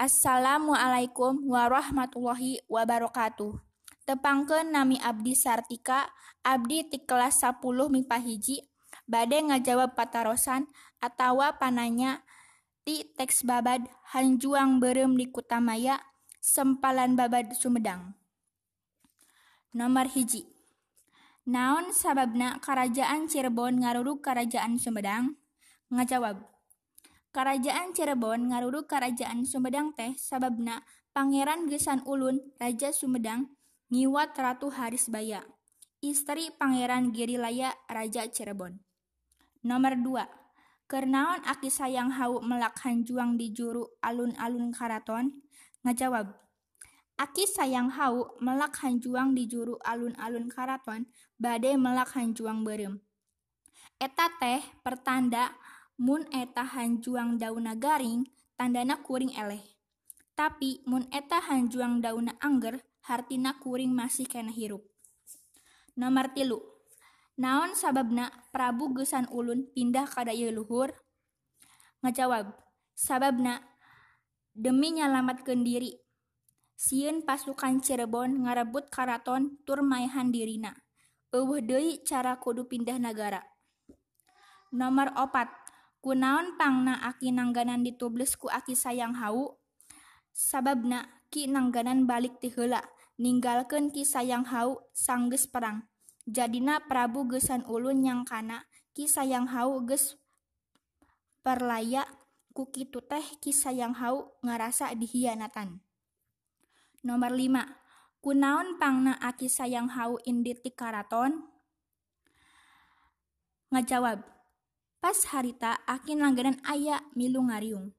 Assalamualaikum warahmatullahi wabarakatuh. Tepangkeun nami Abdi Sartika, Abdi ti kelas 10 MIPA hiji, bade ngajawab patarosan atawa pananya ti teks babad Hanjuang Berem di Kutamaya, Sempalan Babad Sumedang. Nomor hiji. Naon sababna Kerajaan Cirebon ngaruruk Kerajaan Sumedang? Ngajawab. Kerajaan Cirebon ngaruruk Kerajaan Sumedang teh sababna Pangeran Gesan Ulun Raja Sumedang ngiwat Ratu Harisbaya, istri Pangeran Girilaya Raja Cirebon. Nomor 2. Kernaon aki sayang hau melak hanjuang di juru alun-alun karaton? Ngajawab. Aki sayang hau melak hanjuang di juru alun-alun karaton bade melak hanjuang berem. Eta teh pertanda mun eta hanjuang dauna garing tandana kuring eleh. Tapi mun eta hanjuang dauna angger hartina kuring masih kena hirup. Nomor tilu. Naon sababna Prabu Gesan Ulun pindah ka daya luhur? Ngajawab sababna demi nyalamatkeun diri Sieun pasukan Cirebon ngarebut karaton tur maehan dirina. Eueuh deui cara kudu pindah negara. Nomor opat, Kunaon pangna aki nangganan ditubles ku aki sayang hau? Sababna ki nangganan balik ti heula, ninggalkeun ki sayang hau sanggeus perang. Jadina Prabu Gesan Ulun nyangkana ki sayang hau geus perlaya ku kitu teh ki sayang hau ngarasa dihianatan. Nomor 5. Kunaon pangna aki sayang hau indit ti karaton? Ngajawab, Pas harita Aki langganan aya milu ngariung.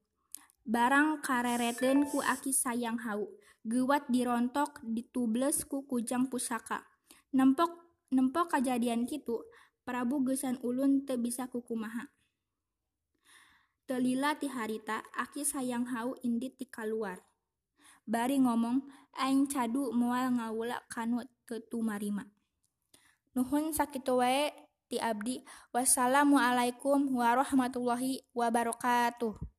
Barang karereten ku Aki sayang hau. Gewat dirontok ditubles ku kujang pusaka. Nempok nempok kejadian kitu, Prabu Gesan Ulun te bisa kukumaha. Telila ti harita Aki sayang hau indit ti keluar. Bari ngomong, aing cadu mual ngawula kanu tetu marima. Nuhun sakitu wae ti abdi. Wassalamualaikum warahmatullahi wabarakatuh.